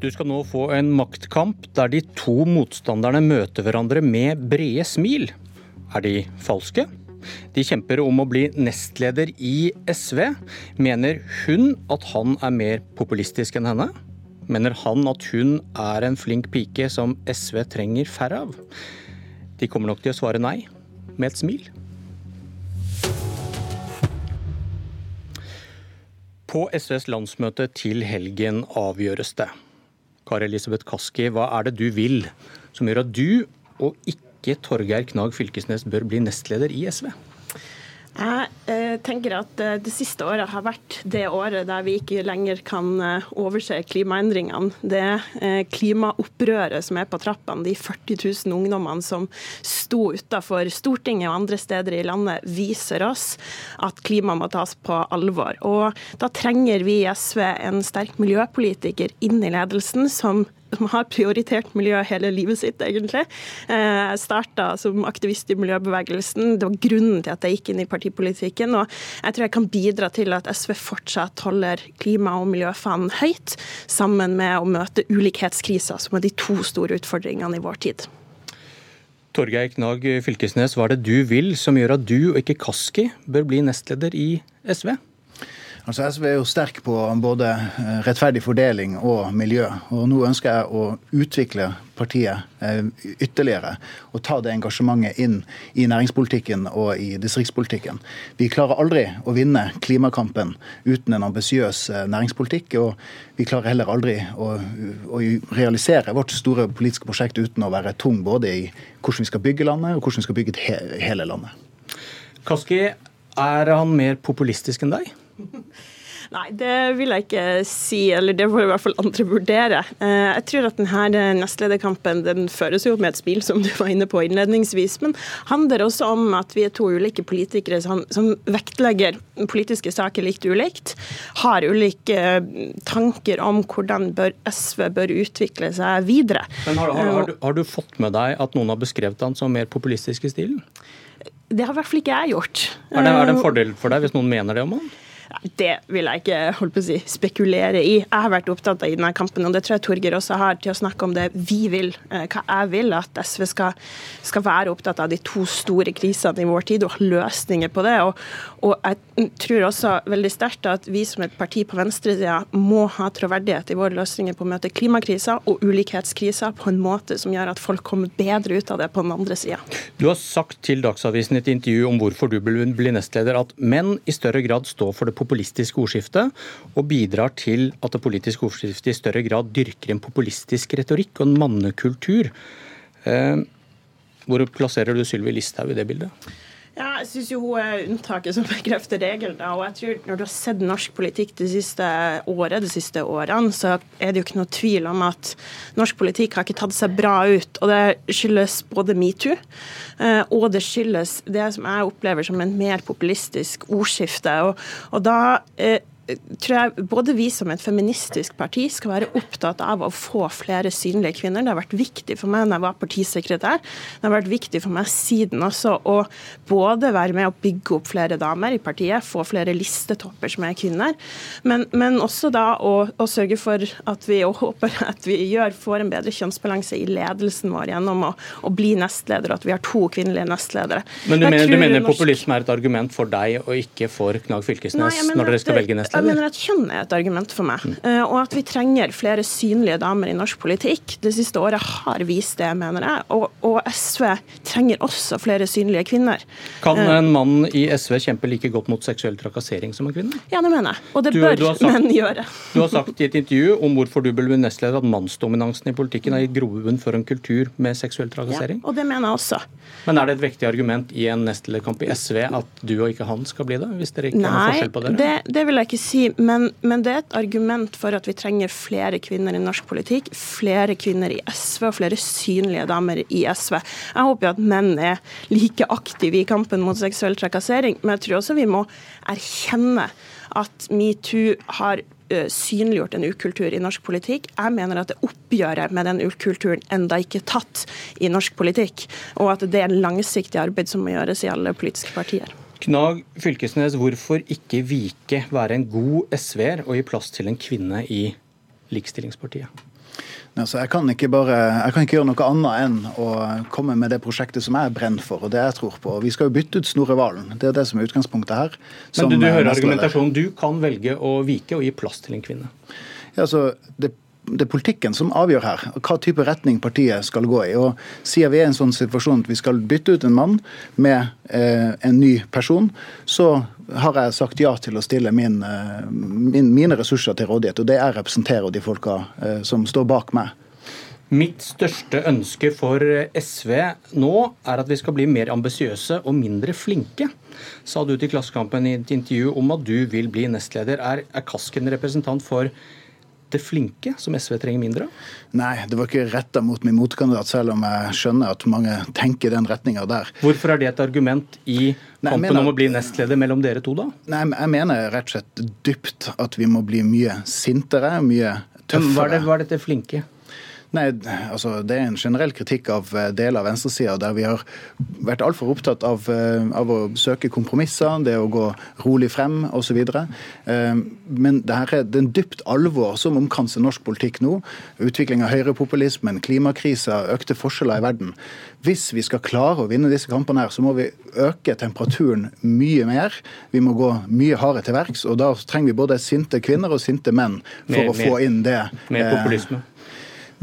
Du skal nå få en maktkamp der de to motstanderne møter hverandre med brede smil. Er de falske? De kjemper om å bli nestleder i SV. Mener hun at han er mer populistisk enn henne? Mener han at hun er en flink pike som SV trenger færre av? De kommer nok til å svare nei, med et smil. På SVs landsmøte til helgen avgjøres det. Kari Elisabeth Kaski, hva er det du vil som gjør at du, og ikke Torgeir Knag Fylkesnes, bør bli nestleder i SV? Jeg eh, tenker at eh, Det siste året har vært det året der vi ikke lenger kan eh, overse klimaendringene. Det klimaopprøret som er på trappene, de 40 000 ungdommene som sto utenfor Stortinget og andre steder i landet, viser oss at klima må tas på alvor. Og Da trenger vi i SV en sterk miljøpolitiker inn i ledelsen som som har prioritert miljø hele livet sitt, egentlig. Eh, jeg starta som aktivist i miljøbevegelsen. Det var grunnen til at jeg gikk inn i partipolitikken. Og jeg tror jeg kan bidra til at SV fortsatt holder klima- og miljøfanen høyt, sammen med å møte ulikhetskriser, som er de to store utfordringene i vår tid. Torgeir Knag Fylkesnes, hva er det du vil som gjør at du og ikke Kaski bør bli nestleder i SV? Altså SV er jo sterk på både eh, rettferdig fordeling og miljø. og Nå ønsker jeg å utvikle partiet eh, ytterligere og ta det engasjementet inn i næringspolitikken og i distriktspolitikken. Vi klarer aldri å vinne klimakampen uten en ambisiøs eh, næringspolitikk. Og vi klarer heller aldri å, å, realisere vårt store politiske prosjekt uten å være tung både i hvordan vi skal bygge landet og hvordan vi skal bygge hele landet. Kaski, er han mer populistisk enn deg? Nei, det vil jeg ikke si, eller det får i hvert fall andre vurdere. Eh, jeg tror at denne nestlederkampen den føres jo med et spill, som du var inne på innledningsvis, men handler også om at vi er to ulike politikere som, som vektlegger politiske saker likt ulikt, har ulike eh, tanker om hvordan bør SV bør utvikle seg videre. Men har, har, har, du, har du fått med deg at noen har beskrevet han som mer populistisk i stilen? Det har i hvert fall ikke jeg gjort. Er det, er det en fordel for deg hvis noen mener det om han? Det vil jeg ikke holdt på å si, spekulere i. Jeg har vært opptatt av i denne kampen, og det tror jeg Torgeir også har, til å snakke om det vi vil. Eh, hva jeg vil at SV skal, skal være opptatt av de to store krisene i vår tid, og løsninger på det. Og, og jeg tror også veldig sterkt at vi som et parti på venstresida må ha troverdighet i våre løsninger på å møte klimakrisa og ulikhetskrisa på en måte som gjør at folk kommer bedre ut av det på den andre sida. Du har sagt til Dagsavisen i et intervju om hvorfor du blir nestleder at menn i større grad står for det populistiske ordskiftet, og bidrar til at det politiske ordskiftet i større grad dyrker en populistisk retorikk og en mannekultur. Eh, hvor plasserer du Sylvi Listhaug i det bildet? Ja, jeg syns hun er unntaket som bekrefter regelen. Og jeg tror Når du har sett norsk politikk det siste året, de siste årene, så er det jo ikke noe tvil om at norsk politikk har ikke tatt seg bra ut. Og det skyldes både metoo, eh, og det skyldes det som jeg opplever som en mer populistisk ordskifte. Og, og da eh, tror jeg både vi som et feministisk parti skal være opptatt av å få flere synlige kvinner. Det har vært viktig for meg når jeg var partisekretær. Det har vært viktig for meg siden også å både være med å bygge opp flere damer i partiet, få flere listetopper som er kvinner, men, men også da å, å, sørge for at vi og håper at vi gjør, får en bedre kjønnsbalanse i ledelsen vår gjennom å, å bli nestleder, og at vi har to kvinnelige nestledere. Men du mener, du mener populisme er et argument for deg og ikke for Knag Fylkesnes Nei, når dere skal velge nestleder? Jeg mener at kjønn er et argument for meg, mm. og at vi trenger flere synlige damer i norsk politikk. Det siste året har vist det, mener jeg. Og, og SV trenger også flere synlige kvinner. Kan eh. en mann i SV kjempe like godt mot seksuell trakassering som en kvinne? Ja, det mener jeg. Og det bør du sagt, menn gjøre. Du har sagt i et intervju om hvorfor du ble nestleder at mannsdominansen i politikken har gitt grobunn for en kultur med seksuell trakassering. Ja, og det mener jeg også. Men er det et vektig argument i en nestlederkamp i SV at du og ikke han skal bli det? Hvis dere ikke Nei, har forskjell på dere? Det, det vil jeg ikke si. Men, men, det er et argument for at vi trenger flere kvinner i norsk politikk, flere kvinner i SV og flere synlige damer i SV. Jeg håper jo at menn er like aktive i kampen mot seksuell trakassering, men jeg tror også vi må erkjenne at metoo har synliggjort en ukultur i norsk politikk. Jeg mener at det oppgjøret med den ukulturen enda ikke tatt i norsk politikk, og at det er en langsiktig arbeid som må gjøres i alle politiske partier. Knag Fylkesnes, hvorfor ikke vike, være en god SV-er og gi plass til en kvinne i Likestillingspartiet? Altså, jeg, kan bare, jeg, kan ikke gjøre noe annet enn å komme med det prosjektet som jeg brenner for, og det jeg tror på. Vi skal jo bytte ut Snorre Valen. Det er det som er utgangspunktet her. Men du, du hører argumentasjonen. Du kan velge å vike og gi plass til en kvinne. Ja, altså, det det er politikken som avgjør her, hva type retning partiet skal gå i. Og Siden vi er i en sånn situasjon at vi skal bytte ut en mann med eh, en ny person, så har jeg sagt ja til å stille min, eh, min, mine ressurser til rådighet. Og det jeg representerer de folka eh, som står bak meg. Mitt største ønske for SV nå er at vi skal bli mer ambisiøse og mindre flinke, sa du til Klassekampen i et intervju om at du vil bli nestleder. Er, er Kasken representant for det flinke som SV trenger mindre av? Nei, det var ikke retta mot min motkandidat, selv om jeg skjønner at mange tenker den retninga der. Hvorfor er det et argument i kampen mener, om å bli nestleder mellom dere to, da? Nei, Jeg mener rett og slett dypt at vi må bli mye sintere, mye tøffere. Hva er, det, hva er dette flinke? Nei, altså Det er en generell kritikk av eh, deler av venstresida der vi har vært altfor opptatt av, eh, av, å søke kompromisser, det å gå rolig frem osv. Eh, men det her er, det er en dypt alvor som omkranser norsk politikk nå. Utvikling av høyrepopulismen, klimakrisa, økte forskjeller i verden. Hvis vi skal klare å vinne disse kampene, her, så må vi øke temperaturen mye mer. Vi må gå mye hardere til verks. og Da trenger vi både sinte kvinner og sinte menn for mer, å få inn det. Mer populisme?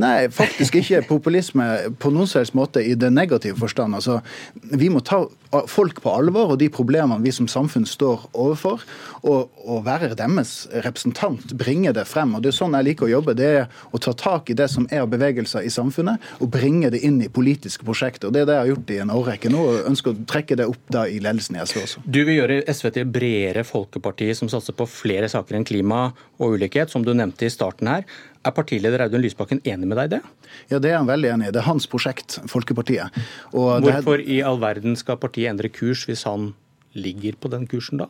Nei, faktisk ikke populisme på noen som helst måte i det negative forstand. Altså, vi må ta folk på alvor og de problemene vi som samfunn står overfor, og, og, være deres representant, bringe det frem. Og Det er sånn jeg liker å jobbe. Det er å ta tak i det som er bevegelser i samfunnet, og bringe det inn i politiske prosjekter. Og Det er det jeg har gjort i en årrekke nå, og ønsker å trekke det opp da i ledelsen i SV også. Du vil gjøre SV til bredere folkeparti som satser på flere saker enn klima og ulikhet, som du nevnte i starten her. Er partileder Audun Lysbakken enig med deg i det? Ja, det er han veldig enig i. Det er hans prosjekt, Folkepartiet. Og Hvorfor i all verden skal partiet endre kurs hvis han ligger på den kursen da?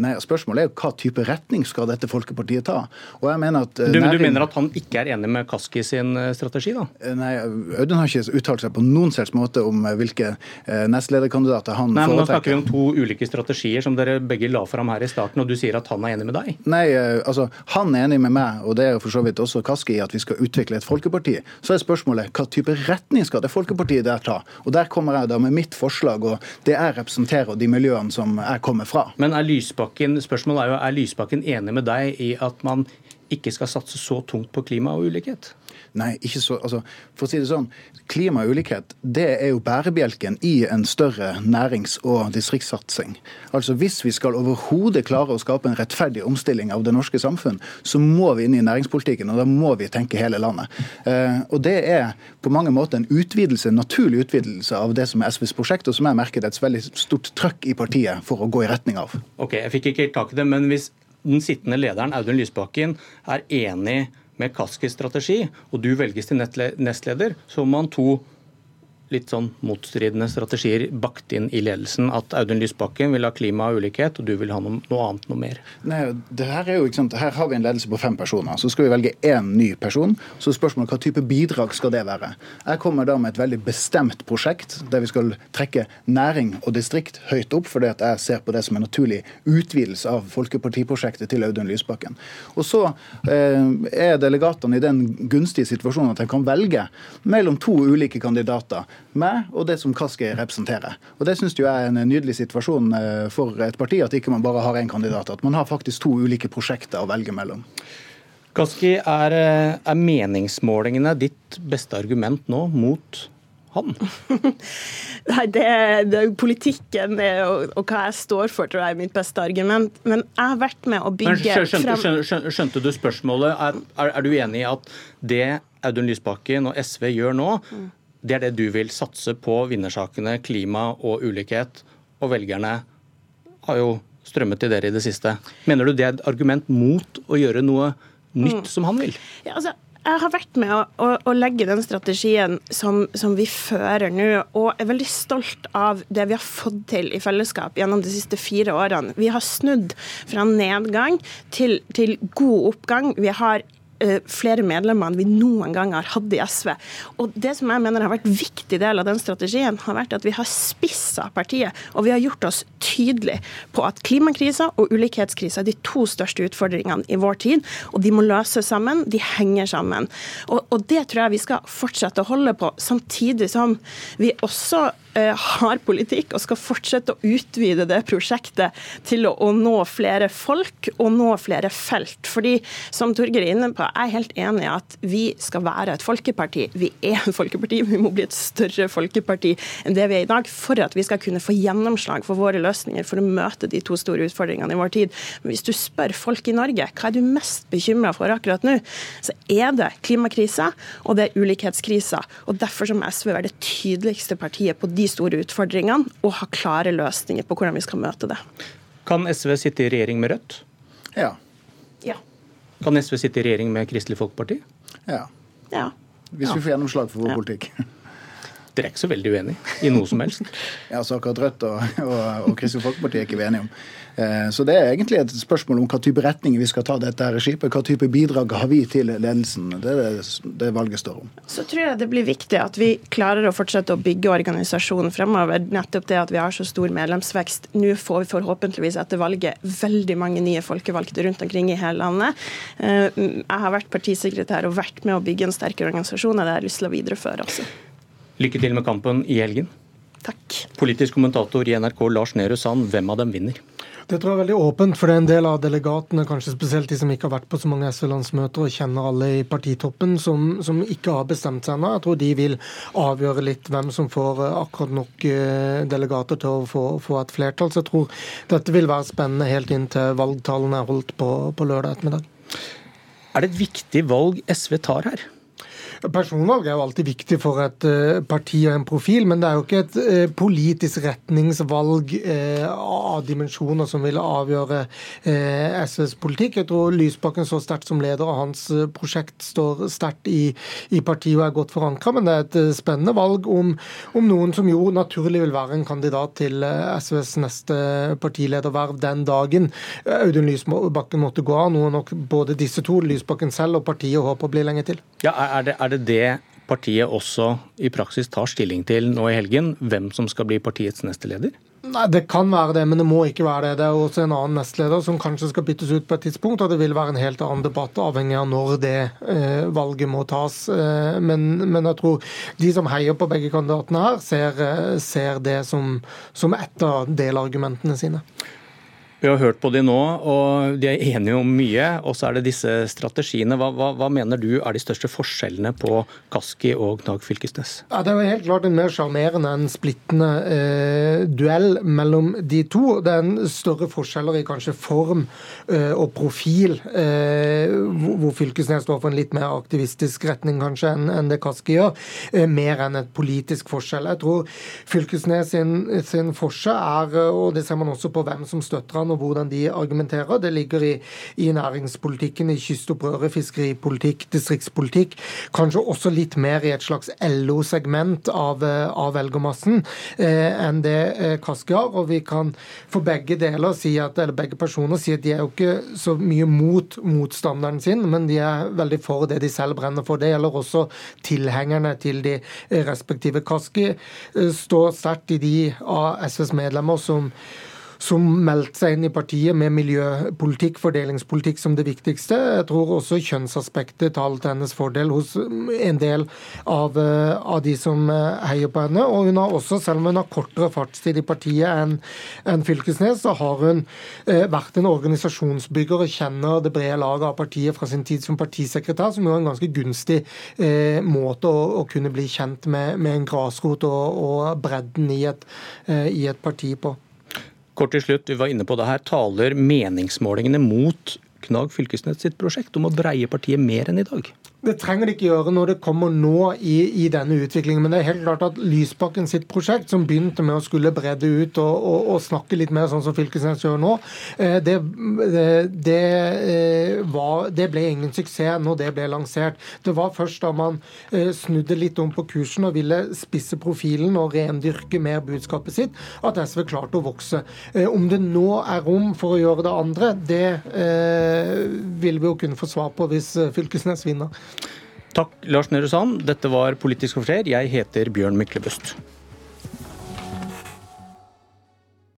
Nei, Spørsmålet er jo hva type retning skal dette Folkepartiet ta? Og jeg mener at... Eh, du, næring... du mener at han ikke er enig med Kaski sin eh, strategi, da? Eh, nei, Audun har ikke uttalt seg på noen selvs måte om hvilke nestlederkandidater han Nei, men Nå snakker vi om to ulike strategier som dere begge la fram her i starten, og du sier at han er enig med deg? Nei, altså han er enig med meg, og det er for så vidt også Kaski i at vi skal utvikle et folkeparti. Så er spørsmålet hva type retning skal det Folkepartiet der ta? Og der kommer jeg da med mitt forslag og det jeg representerer, og de miljøene som jeg kommer fra. Men er Lysbakken, spørsmålet er jo, er Lysbakken enig med deg i at man ikke skal satse så tungt på klima og ulikhet? Nei, ikke så, altså, for å si det sånn, Klima og ulikhet det er jo bærebjelken i en større nærings- og distriktssatsing. Altså Hvis vi skal overhodet klare å skape en rettferdig omstilling av det norske samfunn, så må vi inn i næringspolitikken, og da må vi tenke hele landet. Eh, og Det er på mange måter en utvidelse, en naturlig utvidelse av det som er SVs prosjekt, og som jeg merker det er et veldig stort trøkk i partiet for å gå i retning av. Ok, Jeg fikk ikke helt tak i det, men hvis den sittende lederen, Audun Lysbakken, er enig med Kaskis strategi, og du velges til nestleder, så må man to litt sånn motstridende strategier bakt inn i ledelsen. At Audun Lysbakken vil ha klima og ulikhet, og du vil ha noe, noe annet, noe mer. Nei, det Her er jo, ikke sant, her har vi en ledelse på fem personer. Så skal vi velge én ny person. Så spørsmålet hva type bidrag skal det være. Jeg kommer da med et veldig bestemt prosjekt der vi skal trekke næring og distrikt høyt opp, fordi at jeg ser på det som en naturlig utvidelse av folkepartiprosjektet til Audun Lysbakken. Og så eh, er delegatene i den gunstige situasjonen at de kan velge mellom to ulike kandidater meg og det som Kaski representerer. Og Det syns jeg er en nydelig situasjon eh, for et parti, at ikke man bare har én kandidat. At man har faktisk to ulike prosjekter å velge mellom. Kaski, er, eh, er meningsmålingene ditt beste argument nå mot han? Nei, det, det, politikken og, og, hva jeg står for, tror jeg er mitt beste argument. Men jeg har vært med å bygge skjønte, frem skjønte, skjønte, du spørsmålet? Er, er, er, du enig i at det Audun Lysbakken og SV gjør nå, mm det er det du vil satse på, vinnersakene, klima og ulikhet. Og velgerne har jo strømmet til dere i det siste. Mener du det er et argument mot å gjøre noe nytt mm. som han vil? Ja, altså, jeg har vært med å, å, å legge den strategien som, som, vi fører nå, og er veldig stolt av det vi har fått til i fellesskap gjennom de siste fire årene. Vi har snudd fra nedgang til, til god oppgang. Vi har flere medlemmer enn vi noen gang har hatt i SV. Og det som jeg mener har vært viktig del av den strategien, har vært at vi har spissa partiet, og vi har gjort oss tydelig på at klimakrisa og ulikhetskrisa er de to største utfordringene i vår tid, og de må løses sammen. De henger sammen. Og, og det tror jeg vi skal fortsette å holde på, samtidig som vi også Eh, har politikk og skal fortsette å utvide det prosjektet til å, nå flere folk og nå flere felt. Fordi, som Torgeir er inne på, jeg er helt enig i at vi skal være et folkeparti. Vi er et folkeparti, vi må bli et større folkeparti enn det vi er i dag, for at vi skal kunne få gjennomslag for våre løsninger for å møte de to store utfordringene i vår tid. Men hvis du spør folk i Norge hva er du mest bekymra for akkurat nå, så er det klimakrisa og det er ulikhetskrisa. Og Derfor må SV være det tydeligste partiet på de store utfordringene og ha klare løsninger på hvordan vi skal møte det. Kan SV sitte i regjering med Rødt? Ja. ja. Kan SV sitte i regjering med Kristelig Folkeparti? Ja. ja. Hvis vi får gjennomslag for vår ja. politikk. Dere er ikke så veldig uenig i noe som helst? ja, så akkurat Rødt og, og, og Kristelig Folkeparti er ikke vi enige om. Eh, så det er egentlig et spørsmål om hva type retning vi skal ta dette her skipet. Hva type bidrag har vi til ledelsen? Det er det, det valget står om. Så tror jeg det blir viktig at vi klarer å fortsette å bygge organisasjonen fremover. Nettopp det at vi har så stor medlemsvekst. Nå får vi forhåpentligvis etter valget veldig mange nye folkevalgte rundt omkring i hele landet. Eh, jeg har vært partisekretær og vært med å bygge en sterkere organisasjon, og det har jeg lyst til å videreføre også. Lykke til med kampen i helgen. Takk. Politisk kommentator i NRK Lars Nehru Sand, hvem av dem vinner? Det tror jeg er veldig åpent, for det er en del av delegatene, kanskje spesielt de som ikke har vært på så mange SV-landsmøter og kjenner alle i partitoppen, som, som ikke har bestemt seg ennå. Jeg tror de vil avgjøre litt hvem som får eh, akkurat nok eh, delegater til å få, få, et flertall. Så jeg tror dette vil være spennende helt inn til valgtallene er holdt på, på lørdag ettermiddag. Er det et viktig valg SV tar her? Personvalg er jo alltid viktig for et uh, parti og en profil, men det er jo ikke et uh, politisk retningsvalg uh, av dimensjoner som vil avgjøre SVs politikk. Jeg tror Lysbakken står sterkt som leder, og hans prosjekt står sterkt i, i, partiet og er godt forankra. Men det er et spennende valg om, om, noen som jo naturlig vil være en kandidat til SVs neste partilederverv den dagen Audun Lysbakken måtte gå av, noe nok både disse to, Lysbakken selv og partiet, håper blir lenge til. Ja, er det, er det det partiet også i praksis tar stilling til nå i helgen, hvem som skal bli partiets neste leder? Nei, Det kan være det, men det må ikke være det. Det er også en annen nestleder som kanskje skal byttes ut på et tidspunkt, og det vil være en helt annen debatt avhengig av når det eh, valget må tas. Eh, men, men, jeg tror de som heier på begge kandidatene her, ser, eh, ser det som, som et av delargumentene sine. Vi har hørt på de nå, og de er enige om mye. Og så er det disse strategiene. Hva, hva, hva, mener du er de største forskjellene på Kaski og Knag Fylkesnes? Ja, det er jo helt klart en mer sjarmerende enn splittende eh, duell mellom de to. Det er en større forskjeller i kanskje form eh, og profil, eh, hvor, Fylkesnes står for en litt mer aktivistisk retning kanskje enn, en det Kaski gjør. Eh, mer enn et politisk forskjell. Jeg tror Fylkesnes sin, sin forskjell er, og det ser man også på hvem som støtter han, og hvordan de argumenterer. Det ligger i, i næringspolitikken, i kystopprøret, fiskeripolitikk, distriktspolitikk. Kanskje også litt mer i et slags LO-segment av, av, velgermassen eh, enn det eh, Kaski har. Og vi kan for begge deler si at, eller begge personer si at de er jo ikke så mye mot motstanderen sin, men de er veldig for det de selv brenner for. Det gjelder også tilhengerne til de respektive. Kaski eh, står sterkt i de av SVs medlemmer som som meldte seg inn i partiet med miljøpolitikk, fordelingspolitikk som det viktigste. Jeg tror også kjønnsaspektet taler til hennes fordel hos en del av, eh, av, de som eh, heier på henne. Og hun har også, selv om hun har kortere fartstid i partiet enn en Fylkesnes, så har hun eh, vært en organisasjonsbygger og kjenner det brede laget av partiet fra sin tid som partisekretær, som jo er en ganske gunstig eh, måte å, å, kunne bli kjent med, med en grasrot og, og bredden i et, eh, i et parti på. Kort til slutt, vi var inne på det her. Taler meningsmålingene mot Knag Fylkesnes sitt prosjekt om å breie partiet mer enn i dag? Det trenger de ikke gjøre når det kommer nå i, i, denne utviklingen. Men det er helt klart at Lysbakken sitt prosjekt, som begynte med å skulle bredde ut og, og, og snakke litt mer sånn som Fylkesnes gjør nå, eh, det, det, eh, var, det, ble ingen suksess når det ble lansert. Det var først da man eh, snudde litt om på kursen og ville spisse profilen og rendyrke mer budskapet sitt, at SV klarte å vokse. Om det nå er rom for å gjøre det andre, det vil vi jo kunne få svar på hvis Fylkesnes vinner. Takk, Lars Nehru Sand. Dette var Politisk kvarter. Jeg heter Bjørn Myklebust.